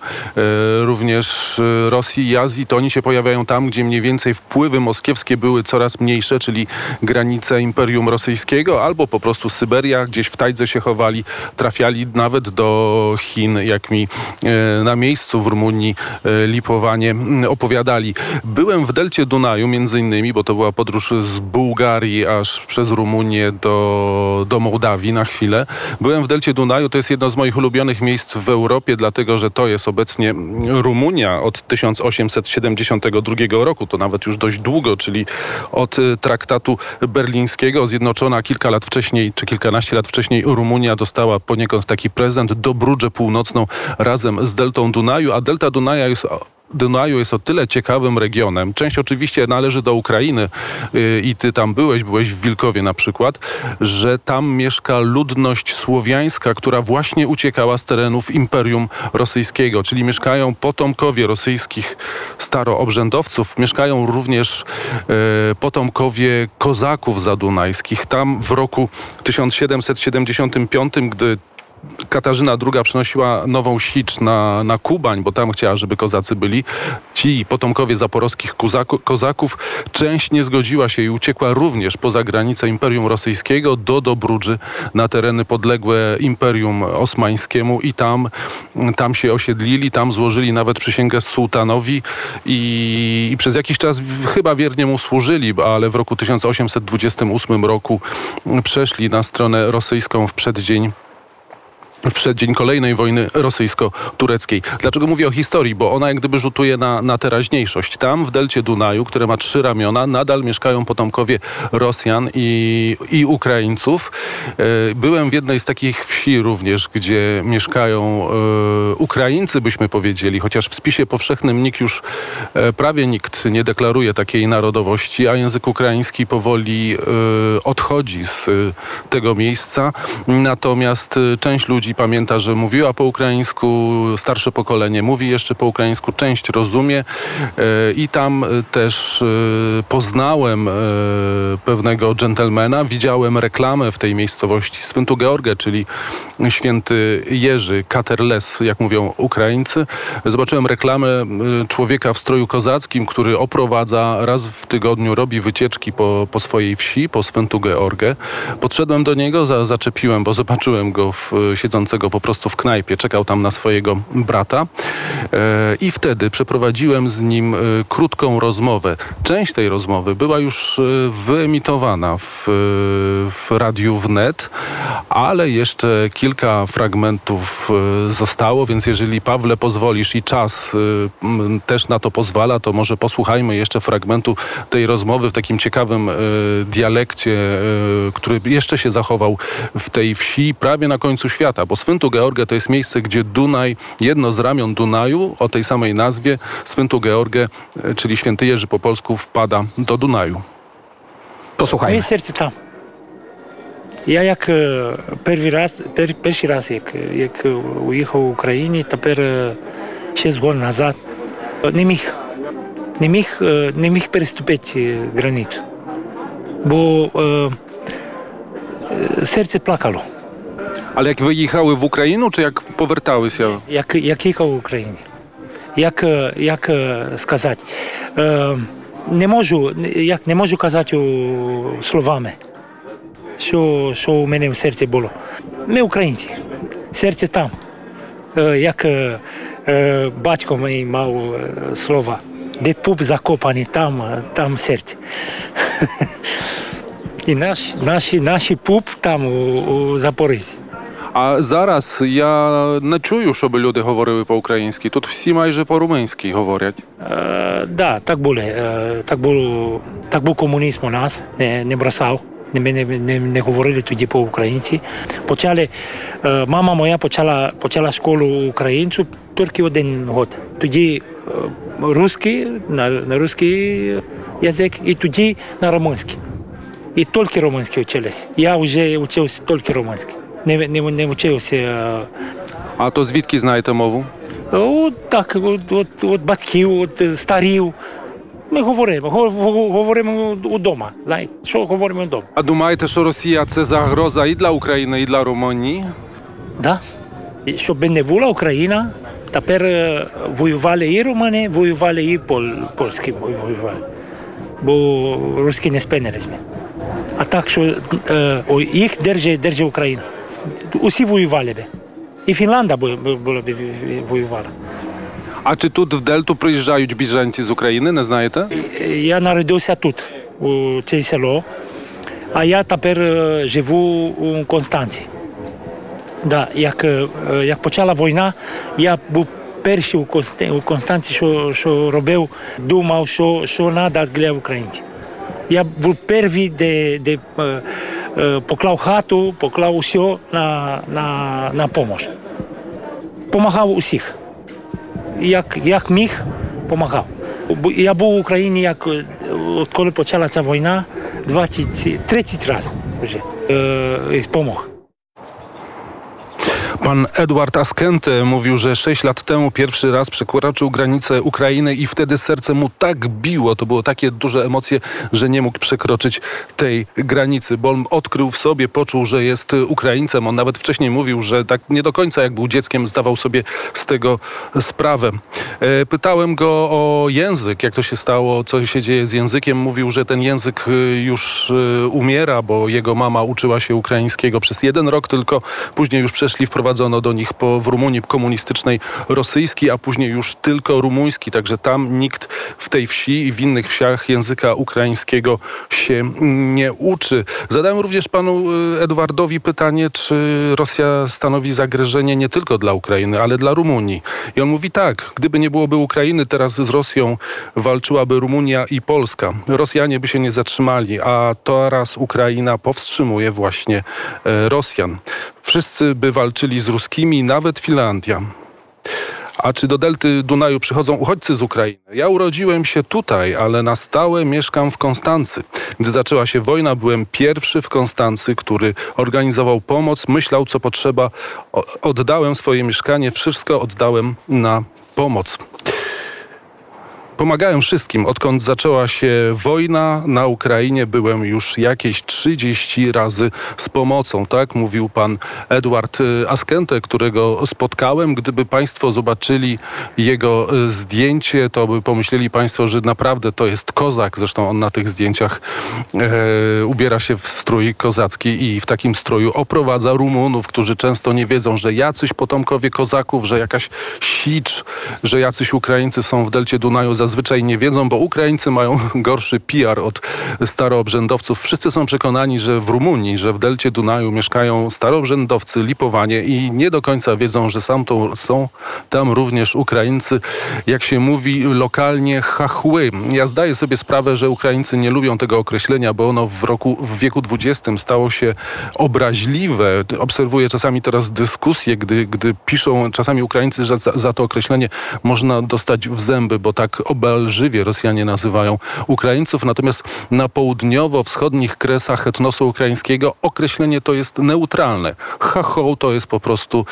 również Rosji i Azji, to oni się pojawiają tam, gdzie mniej więcej wpływy moskiewskie były coraz mniejsze, czyli granice Imperium Rosyjskiego, albo po prostu Syberia, gdzieś w tajdze się chowali, trafiali nawet do Chin, jak mi e, na miejscu w Rumunii e, Lipowanie mm, opowiadali. Byłem w delcie Dunaju między innymi, bo to była podróż z Bułgarii aż przez Rumunię do, do Mołdawii na chwilę. Byłem w delcie Dunaju, to jest jedno z moich ulubionych miejsc w Europie, dlatego że to jest obecnie Rumunia od 1872 roku, to nawet już dość długo, czyli od y, traktatu berlińskiego, zjednoczona kilka lat wcześniej, czy kilkanaście lat wcześniej Rumunia dostała poniekąd taki prezent, Dobrudżę Północną razem z deltą Dunaju, a delta Dunaja jest Dunaju jest o tyle ciekawym regionem. Część oczywiście należy do Ukrainy yy, i ty tam byłeś, byłeś w Wilkowie na przykład, że tam mieszka ludność słowiańska, która właśnie uciekała z terenów Imperium Rosyjskiego, czyli mieszkają potomkowie rosyjskich staroobrzędowców, mieszkają również yy, potomkowie kozaków zadunajskich. Tam w roku 1775, gdy Katarzyna II przenosiła nową sicz na, na Kubań, bo tam chciała, żeby kozacy byli. Ci potomkowie zaporowskich kozaku, kozaków, część nie zgodziła się i uciekła również poza granicę Imperium Rosyjskiego do Dobrudży na tereny podległe Imperium Osmańskiemu i tam, tam się osiedlili, tam złożyli nawet przysięgę sułtanowi i, i przez jakiś czas chyba wiernie mu służyli, ale w roku 1828 roku przeszli na stronę rosyjską w przeddzień w przeddzień kolejnej wojny rosyjsko-tureckiej. Dlaczego mówię o historii? Bo ona jak gdyby rzutuje na, na teraźniejszość. Tam w delcie Dunaju, które ma trzy ramiona, nadal mieszkają potomkowie Rosjan i, i Ukraińców. E, Byłem w jednej z takich wsi również, gdzie mieszkają e, Ukraińcy, byśmy powiedzieli, chociaż w spisie powszechnym nikt już e, prawie nikt nie deklaruje takiej narodowości, a język ukraiński powoli odchodzi z tego miejsca. Natomiast część ludzi pamięta, że mówiła po ukraińsku, starsze pokolenie mówi jeszcze po ukraińsku, część rozumie e, i tam e, też e, poznałem pewnego dżentelmena, widziałem reklamę w tej miejscowości Swyntu Georgę, czyli święty Jerzy, Katerles, jak mówią Ukraińcy. Zobaczyłem reklamę człowieka w stroju kozackim, który oprowadza raz w tygodniu, robi wycieczki po, po swojej wsi, po Swyntu Georgę. Podszedłem do niego, za, zaczepiłem, bo zobaczyłem go w, siedzącego po prostu w knajpie, czekał tam na swojego brata e, i wtedy przeprowadziłem z nim e, krótką rozmowę. Część tej rozmowy była już e, wyemitowana w, w radiu wnet, ale jeszcze kilka fragmentów zostało, więc jeżeli Pawle pozwolisz i czas też na to pozwala, to może posłuchajmy jeszcze fragmentu tej rozmowy w takim ciekawym dialekcie, który jeszcze się zachował w tej wsi prawie na końcu świata, bo bo Swyntu to jest miejsce, gdzie Dunaj, jedno z ramion Dunaju o tej samej nazwie, Swyntu Georgę, e, czyli Święty Jerzy po polsku, wpada do Dunaju. Posłuchajmy. Moje serce tam. Ja jak e, pierwszy raz, per, pierwszy raz jak, jak ujechał w Ukrainie, teraz 6 lat nazad, nie mógł, nie mógł, e, nie mógł przestąpić granic, bo serce plakało. Ale jak wyjechały w Ukrainę, czy jak powiertały się? як, як їхав в Україні. Як, е, як е, сказати, е, не можу, як не можу казати о, словами, що, що у мене в серці було. Ми українці, серце там. Е, Як е, е, батько мій мав е, слова, де пуп закопаний, там, е, там серце. І наш, наші, наші пуп там у, у Запоріжжі. А зараз я не чую, щоб люди говорили по-українськи. Тут всі майже по-румунськи говорять. Е, да, так було. Е, так було. Так був комунізм у нас, не, не бросав ми не, не, не говорили тоді по-українськи. Почали, е, мама моя почала, почала школу українцю тільки один год. Тоді е, русський, на, на русський язик, і тоді на румунський. І тільки румунський вчились. Я вже вчився тільки румунський. Не, не, не вчився. А то звідки знаєте мову? От так, от, от, от батьків, от старів. Ми говоримо, го- го- говоримо вдома. Знаєте, що говоримо вдома? А думаєте, що Росія це загроза і для України, і для Румунії? Да. І Щоб не була Україна, тепер е, воювали і румуни, воювали і пол, польські воювали. Бо русські не спинились. А так, що е, їх держить, держить Україна. Усі воювали би. І бу- була б воювала. А чи тут в Дельту приїжджають біженці з України, не знаєте? Я народився тут, у цій село, а я тепер е, живу у Констанці. Да, як, е, е, як почала війна, я був перший у Констанці, що, що робив, думав, що, що треба для українців. Я був перший, де, де е, е, поклав хату, поклав усе на, на, на допомогу. Помагав усіх як, як міг, допомагав. Я був в Україні, як, е, коли почала ця війна, 20, 30 разів вже е, помог. Pan Edward Askente mówił, że 6 lat temu pierwszy raz przekroczył granicę Ukrainy i wtedy serce mu tak biło, to było takie duże emocje, że nie mógł przekroczyć tej granicy, bo on odkrył w sobie, poczuł, że jest Ukraińcem. On nawet wcześniej mówił, że tak nie do końca jak był dzieckiem zdawał sobie z tego sprawę. E, Pytałem go o język, jak to się stało, co się dzieje z językiem. Mówił, że ten język y, już y, umiera, bo jego mama uczyła się ukraińskiego przez jeden rok tylko. Później już przeszli, wprowadzono do nich po, w Rumunii komunistycznej rosyjski, a później już tylko rumuński. Także tam nikt w tej wsi i w innych wsiach języka ukraińskiego się nie uczy. Zadałem również panu y, Edwardowi pytanie, czy Rosja stanowi zagrożenie nie tylko dla Ukrainy, ale dla Rumunii. I on mówi tak, gdyby nie byłoby Ukrainy, teraz z Rosją walczyłaby Rumunia i Polska. Rosjanie by się nie zatrzymali, a teraz Ukraina powstrzymuje właśnie e, Rosjan. Wszyscy by walczyli z ruskimi, nawet Finlandia. A czy do delty Dunaju przychodzą uchodźcy z Ukrainy? Ja urodziłem się tutaj, ale na stałe mieszkam w Konstancy. Gdy zaczęła się wojna, byłem pierwszy w Konstancy, który organizował pomoc, myślał co potrzeba. Oddałem swoje mieszkanie, wszystko oddałem na pomoc. Pomagałem wszystkim. Odkąd zaczęła się wojna na Ukrainie, byłem już jakieś 30 razy z pomocą, tak? Mówił pan Edward y, Askente, którego spotkałem. Gdyby państwo zobaczyli jego y, zdjęcie, to by pomyśleli państwo, że naprawdę to jest kozak. Zresztą on na tych zdjęciach e, ubiera się w strój kozacki i w takim stroju oprowadza Rumunów, którzy często nie wiedzą, że jacyś potomkowie kozaków, że jakaś sicz, że jacyś Ukraińcy są w delcie Dunaju, zazwyczaj nie wiedzą, bo Ukraińcy mają [LAUGHS] gorszy PR od staroobrzędowców. Wszyscy są przekonani, że w Rumunii, że w delcie Dunaju mieszkają staroobrzędowcy, lipowanie i nie do końca wiedzą, że sam to, są tam również Ukraińcy, jak się mówi lokalnie, chachły. Ja zdaję sobie sprawę, że Ukraińcy nie lubią tego określenia, bo ono w roku, w wieku XX stało się obraźliwe. Obserwuję czasami teraz dyskusje, gdy, gdy piszą czasami Ukraińcy, że za, za to określenie można dostać w zęby, bo tak obelżywie Rosjanie nazywają Ukraińców. Natomiast na południowo-wschodnich kresach etnosu ukraińskiego określenie to jest neutralne. Chachoł to jest po prostu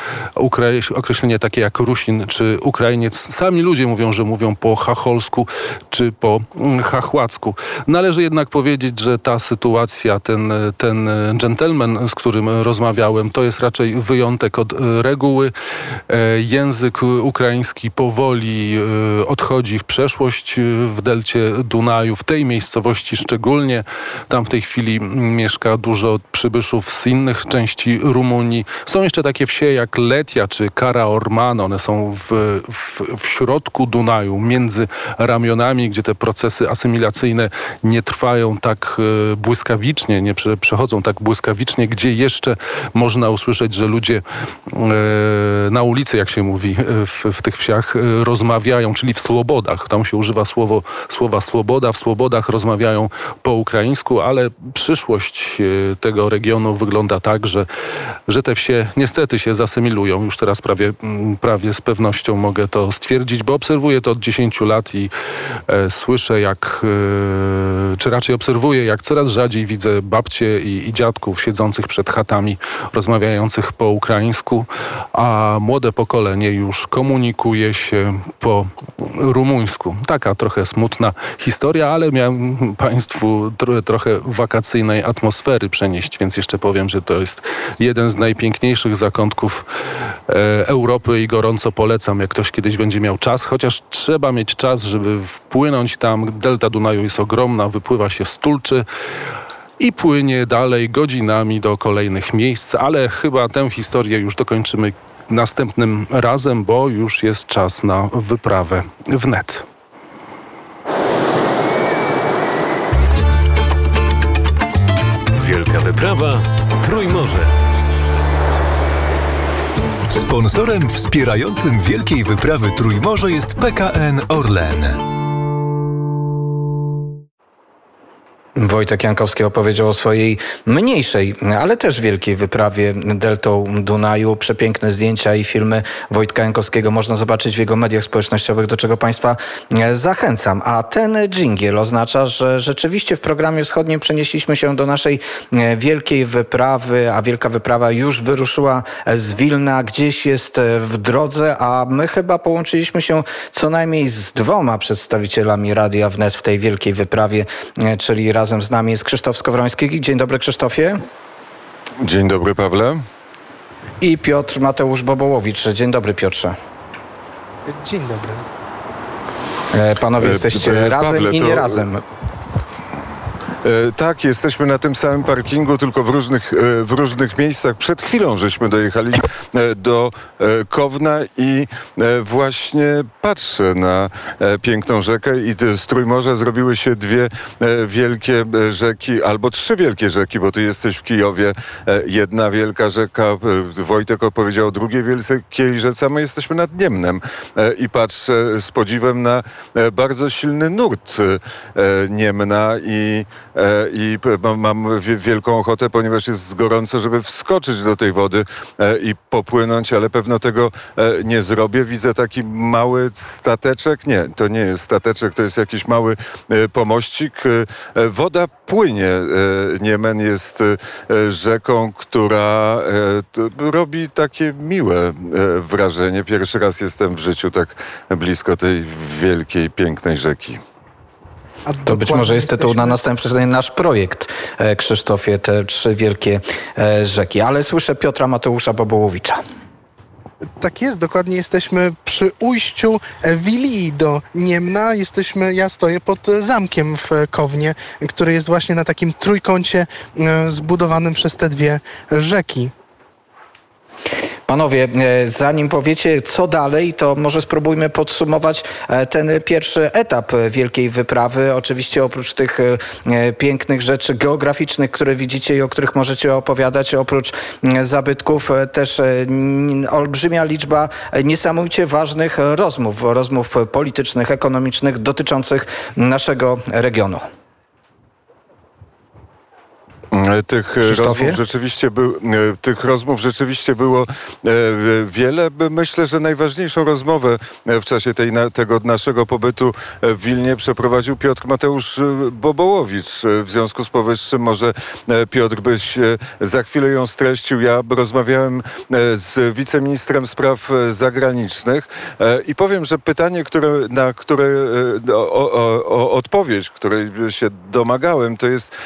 określenie takie jak Rusin czy Ukrainiec. Sami ludzie mówią, że mówią po chacholsku czy po mm, chachłacku. Należy jednak powiedzieć, że ta sytuacja, ten, ten gentleman, z którym rozmawiałem, to jest raczej wyjątek od reguły. E, Język ukraiński powoli e, odchodzi w przeszłość e, w delcie Dunaju, w tej miejscowości szczególnie. Tam w tej chwili mm, mieszka dużo przybyszów z innych części Rumunii. Są jeszcze takie wsie jak Letia czy Kara Orman. One są w, w, w środku Dunaju, między ramionami, gdzie te procesy asymilacyjne nie trwają tak e, błyskawicznie, nie prze, przechodzą tak błyskawicznie, gdzie jeszcze można usłyszeć, że ludzie e, na ulicy, jak się mówi w, w tych wsiach, e, rozmawiają, czyli w Słobodach. Tam się, używa słowo, słowa swoboda. W swobodach rozmawiają po ukraińsku, ale przyszłość e, tego regionu wygląda tak, że, że te wsie niestety się zasymilują. Już teraz prawie, mm, prawie z pewnością mogę to stwierdzić, bo obserwuję to od 10 lat i e, słyszę jak, e, czy raczej obserwuję, jak coraz rzadziej widzę babcie i, i dziadków siedzących przed chatami, rozmawiających po ukraińsku, a młode pokolenie już komunikuje się po rumuńsku. Taka trochę smutna historia, ale miałem Państwu tro, trochę wakacyjnej atmosfery przenieść, więc jeszcze powiem, że to jest jeden z najpiękniejszych zakątków e, Europy i gorąco polecam, jak ktoś kiedyś będzie miał czas, chociaż trzeba mieć czas, żeby wpłynąć tam. Delta Dunaju jest ogromna, wypływa się z i płynie dalej godzinami do kolejnych miejsc, ale chyba tę historię już dokończymy następnym razem, bo już jest czas na wyprawę w net. Wyprawa Trójmorze. Sponsorem wspierającym Wielkiej Wyprawy Trójmorze jest PKN Orlen. Wojtek Jankowski opowiedział o swojej mniejszej, ale też wielkiej wyprawie Deltą Dunaju. Przepiękne zdjęcia i filmy Wojtka Jankowskiego można zobaczyć w jego mediach społecznościowych, do czego Państwa e, zachęcam. A ten dżingiel oznacza, że rzeczywiście w programie wschodnim przenieśliśmy się do naszej e, wielkiej wyprawy, a wielka wyprawa już wyruszyła z Wilna, gdzieś jest e, w drodze, a my chyba połączyliśmy się co najmniej z dwoma przedstawicielami Radia Wnet w tej wielkiej wyprawie, czyli razem z nami jest Krzysztof Skowroński. Dzień dobry Krzysztofie. Dzień dobry Pawle. I Piotr Mateusz Bobołowicz. Dzień dobry Piotrze. Dzień dobry. Panowie jesteście razem Pawle, i to- nie razem. E, Tak, jesteśmy na tym samym parkingu, tylko w różnych, e, w różnych miejscach. Przed chwilą żeśmy dojechali e, do Kowna i właśnie patrzę na piękną rzekę i z Trójmorza zrobiły się dwie wielkie rzeki, albo trzy wielkie rzeki, bo ty jesteś w Kijowie. Jedna wielka rzeka, Wojtek opowiedział o drugiej wielkiej rzece, a my jesteśmy nad Niemnem i patrzę z podziwem na bardzo silny nurt Niemna i i p- mam, mam wie- wielką ochotę, ponieważ jest gorąco, żeby wskoczyć do tej wody e, i popłynąć, ale pewno tego e, nie zrobię. Widzę taki mały stateczek. Nie, to nie jest stateczek, to jest jakiś mały e, pomościk. E, e, Woda płynie. E, Niemen jest e, rzeką, która e, robi takie miłe e, wrażenie. Pierwszy raz jestem w życiu tak blisko tej wielkiej, pięknej rzeki. To być może jest tytuł na następny nasz projekt, e, Krzysztofie, te trzy wielkie e, rzeki. Ale słyszę Piotra Mateusza Bobołowicza. Tak jest, dokładnie jesteśmy przy ujściu Wilii do Niemna. Jesteśmy, ja stoję pod zamkiem w Kownie, który jest właśnie na takim trójkącie e, zbudowanym przez te dwie rzeki. Panowie, e, zanim powiecie co dalej, to może spróbujmy podsumować e, ten pierwszy etap wielkiej wyprawy. Oczywiście oprócz tych e, pięknych rzeczy geograficznych, które widzicie i o których możecie opowiadać, oprócz zabytków też olbrzymia liczba niesamowicie ważnych rozmów, rozmów politycznych, ekonomicznych dotyczących naszego regionu. E, Tych e, Krzysztofie? rozmów rzeczywiście był, e, tych rozmów rzeczywiście było wiele. Myślę, że najważniejszą rozmowę w czasie tej, tego naszego pobytu w Wilnie przeprowadził Piotr Mateusz Bobołowicz. W związku z powyższym może Piotr byś za chwilę ją streścił. Ja rozmawiałem z wiceministrem spraw zagranicznych i powiem, że pytanie, które, na które o, o, o odpowiedź, której się domagałem, to jest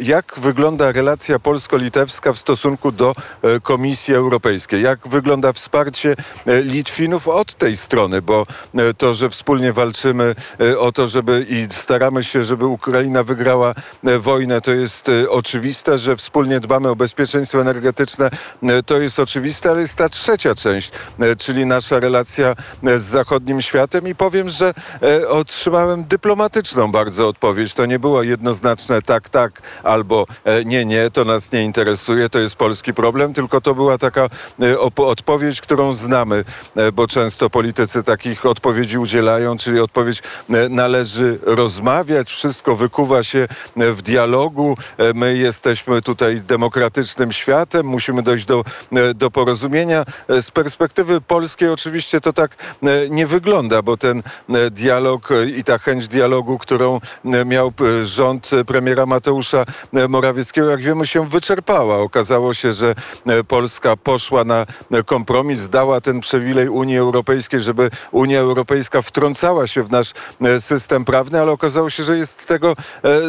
jak wygląda relacja polsko-litewska w stosunku do e, Komisji Europejskiej? Jak wygląda wsparcie e, Litwinów od tej strony? Bo e, to, że wspólnie walczymy o to, żeby i staramy się, żeby Ukraina wygrała wojnę, to jest oczywiste, że wspólnie dbamy o bezpieczeństwo energetyczne, to jest oczywiste, ale jest ta trzecia część, czyli nasza relacja z zachodnim światem i powiem, że otrzymałem dyplomatyczną bardzo odpowiedź. To nie było jednoznaczne tak, tak albo nie, nie, to nas nie interesuje, to jest polski problem, tylko to była taka e, odpowiedź, którą znamy, e, bo często politycy takich odpowiedzi udzielają, czyli odpowiedź e, należy rozmawiać, wszystko wykuwa się e, w dialogu, e, my jesteśmy tutaj demokratycznym światem, musimy dojść do, e, do porozumienia. E, Z perspektywy polskiej oczywiście to tak e, nie wygląda, bo ten e, dialog e, i ta chęć dialogu, którą e, miał e, rząd e, premiera Mateusza e, Morawieckiego, jak wiemy, się wyczerpała. Okazało się, że e, Polska poszła na e, kompromis, dała ten przywilej Unii Europejskiej, żeby Unia Europejska wtrącała się w nasz e, system prawny, ale okazało się, że jest tego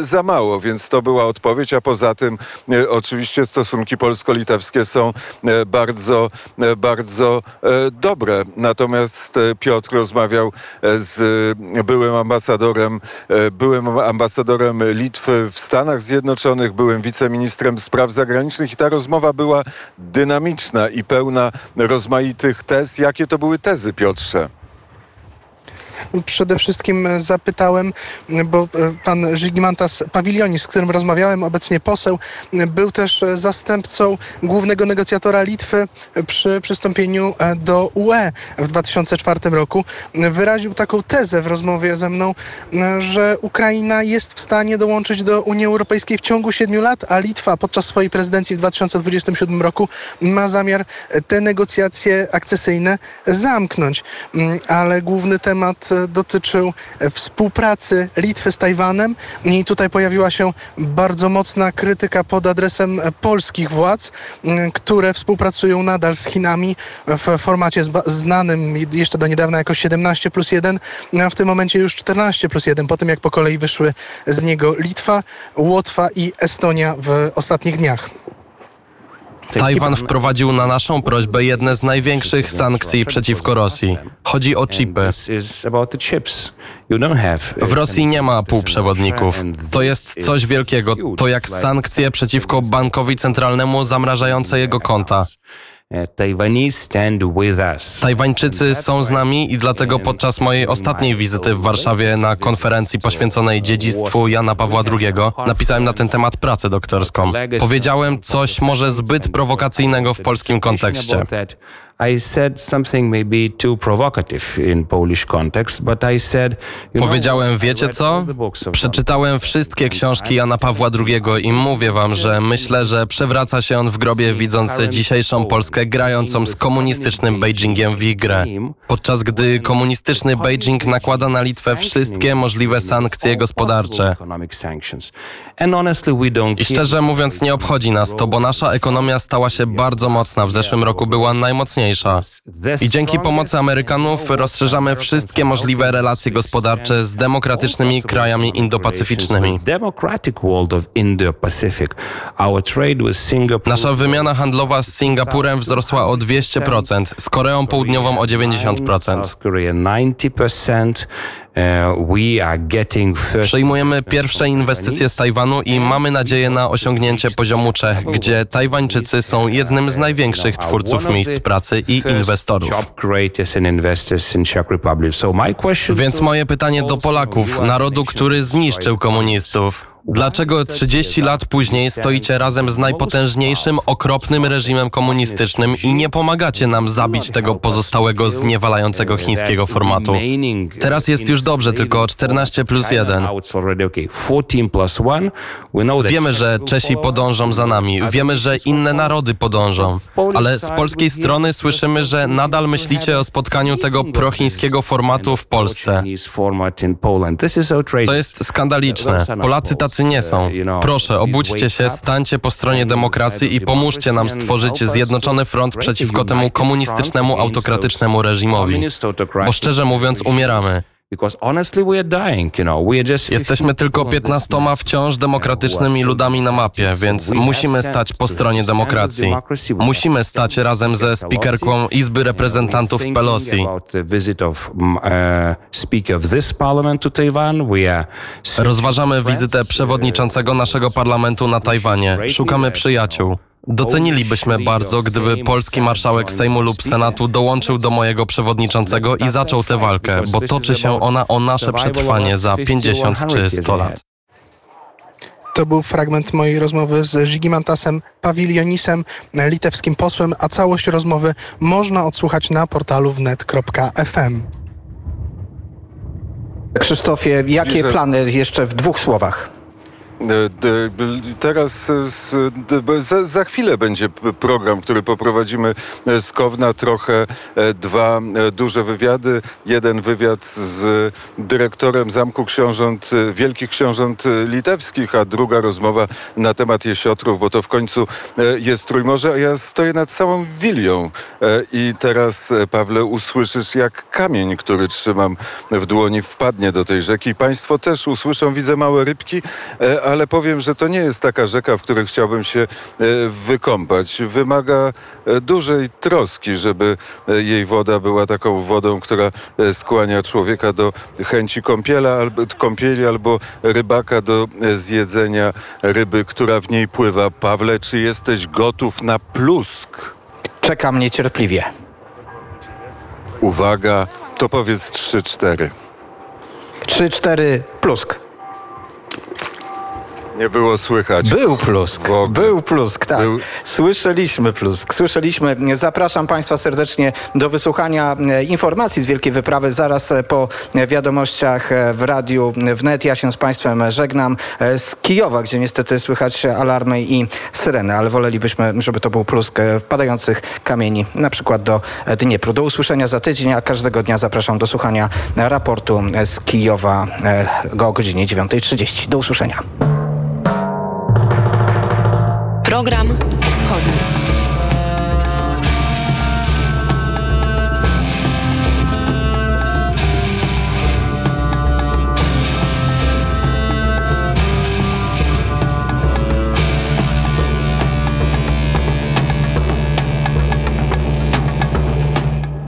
za mało, więc to była odpowiedź, a poza tym oczywiście stosunki polsko-litewskie są bardzo, bardzo dobre. Natomiast Piotr rozmawiał z byłym ambasadorem, byłym ambasadorem Litwy w Stanach Zjednoczonych, byłym wiceministrem spraw zagranicznych i ta rozmowa była dynamiczna i pełna rozmaitych tez. Jakie to były tezy, Piotrze? Przede wszystkim e, zapytałem, bo e, pan Żygimantas Pawilionis, z którym rozmawiałem, obecnie poseł, e, był też e, zastępcą głównego negocjatora Litwy przy przystąpieniu e, do UE w 2004 roku. Wyraził taką tezę w rozmowie ze mną, e, że Ukraina jest w stanie dołączyć do Unii Europejskiej w ciągu siedmiu lat, a Litwa podczas swojej prezydencji w 2027 roku ma zamiar te negocjacje akcesyjne zamknąć. Mm, Ale główny temat e, dotyczył e, współpracy Litwy z Tajwanem i tutaj pojawiła się bardzo mocna krytyka pod adresem e, polskich władz, które współpracują nadal z Chinami w formacie znanym jeszcze do niedawna jako 17 plus 1, a w tym momencie już 14 plus 1, po tym jak po kolei wyszły z niego Litwa, Łotwa i Estonia w ostatnich dniach. Tajwan wprowadził na naszą prośbę jedne z największych sankcji przeciwko Rosji. Chodzi o chipy. W Rosji nie ma półprzewodników. To jest coś wielkiego. To jak sankcje przeciwko bankowi centralnemu zamrażające jego konta. Tajwańczycy są z nami i dlatego podczas mojej ostatniej wizyty w Warszawie na konferencji poświęconej dziedzictwu Jana Pawła II napisałem na ten temat pracę doktorską. Powiedziałem coś może zbyt prowokacyjnego w polskim kontekście. I said something maybe too provocative in Polish context, but I said, you know, Powiedziałem, wiecie co? Przeczytałem wszystkie książki Jana Pawła II i mówię wam, że myślę, że przewraca się on w grobie widząc dzisiejszą Polskę grającą z komunistycznym Beijingiem w grę. Podczas gdy komunistyczny Beijing nakłada na Litwę wszystkie możliwe sankcje gospodarcze. I szczerze mówiąc nie obchodzi nas to, bo nasza ekonomia stała się bardzo mocna. W zeszłym roku była najmocniejsza. I dzięki pomocy Amerykanów rozszerzamy wszystkie możliwe relacje gospodarcze z demokratycznymi krajami indopacyficznymi. Nasza wymiana handlowa z Singapurem wzrosła o 200%, z Koreą Południową o 90%. South Korea 90%. We are getting first Przyjmujemy pierwsze inwestycje z Tajwanu i mamy nadzieję na osiągnięcie poziomu Czech, gdzie Tajwańczycy są jednym z największych twórców miejsc pracy i inwestorów. Więc moje pytanie do Polaków, narodu, który zniszczył komunistów. Dlaczego 30 lat później stoicie razem z najpotężniejszym, okropnym reżimem komunistycznym i nie pomagacie nam zabić tego pozostałego zniewalającego chińskiego formatu? Teraz jest już dobrze, tylko 14 plus 1. Wiemy, że Czesi podążą za nami, wiemy, że inne narody podążą, ale z polskiej strony słyszymy, że nadal myślicie o spotkaniu tego prochińskiego formatu w Polsce. To jest skandaliczne. Polacy tacy nie są. Proszę, obudźcie się, stańcie po stronie demokracji i pomóżcie nam stworzyć zjednoczony front przeciwko temu komunistycznemu, autokratycznemu reżimowi. Bo szczerze mówiąc, umieramy. Jesteśmy tylko 15 wciąż demokratycznymi ludami na mapie, więc musimy stać po stronie demokracji. Musimy stać razem ze speakerką Izby Reprezentantów Pelosi. Rozważamy wizytę przewodniczącego naszego parlamentu na Tajwanie. Szukamy przyjaciół. Docenilibyśmy bardzo, gdyby polski marszałek Sejmu lub Senatu dołączył do mojego przewodniczącego i zaczął tę walkę, bo toczy się ona o nasze przetrwanie za 50 czy 100 lat. To był fragment mojej rozmowy z Żigimantasem Pawilionisem, litewskim posłem, a całość rozmowy można odsłuchać na portalu wnet.fm. Krzysztofie, jakie plany jeszcze w dwóch słowach? E, b- Teraz e, za, chwilę będzie program, który poprowadzimy e, z Kowna. Trochę e, dwa e, duże wywiady. Jeden wywiad z dyrektorem Zamku Książąt, e, Wielkich Książąt e, Litewskich, a druga rozmowa na temat jesiotrów, bo to w końcu e, jest Trójmorze, a ja stoję nad całą Wilią e, i teraz, e, Pawle, usłyszysz jak kamień, który trzymam w dłoni wpadnie do tej rzeki. Państwo też usłyszą, widzę małe rybki, e, ale powiem, że to nie jest taka rzeka, w której chciałbym się e, wykąpać. Wymaga e, dużej troski, żeby e, jej woda była taką wodą, która skłania człowieka do chęci kąpiela, albo, kąpieli albo rybaka do zjedzenia ryby, która w niej pływa. Pawle, czy jesteś gotów na plusk? Czekam niecierpliwie. Uwaga, to powiedz 3-4. 3-4 plusk. Nie było słychać. Był plusk, był plusk, tak. Słyszeliśmy plusk, słyszeliśmy. Zapraszam Państwa serdecznie do wysłuchania e, informacji z Wielkiej Wyprawy zaraz e, po wiadomościach e, w radiu wnet. Ja się z Państwem żegnam z Kijowa, gdzie niestety słychać alarmy i syreny, ale wolelibyśmy, żeby to był plusk wpadających kamieni, na przykład do Dniepru. Do usłyszenia za tydzień, a każdego dnia zapraszam do słuchania raportu z Kijowa o godzinie 9.30. Do usłyszenia. Program.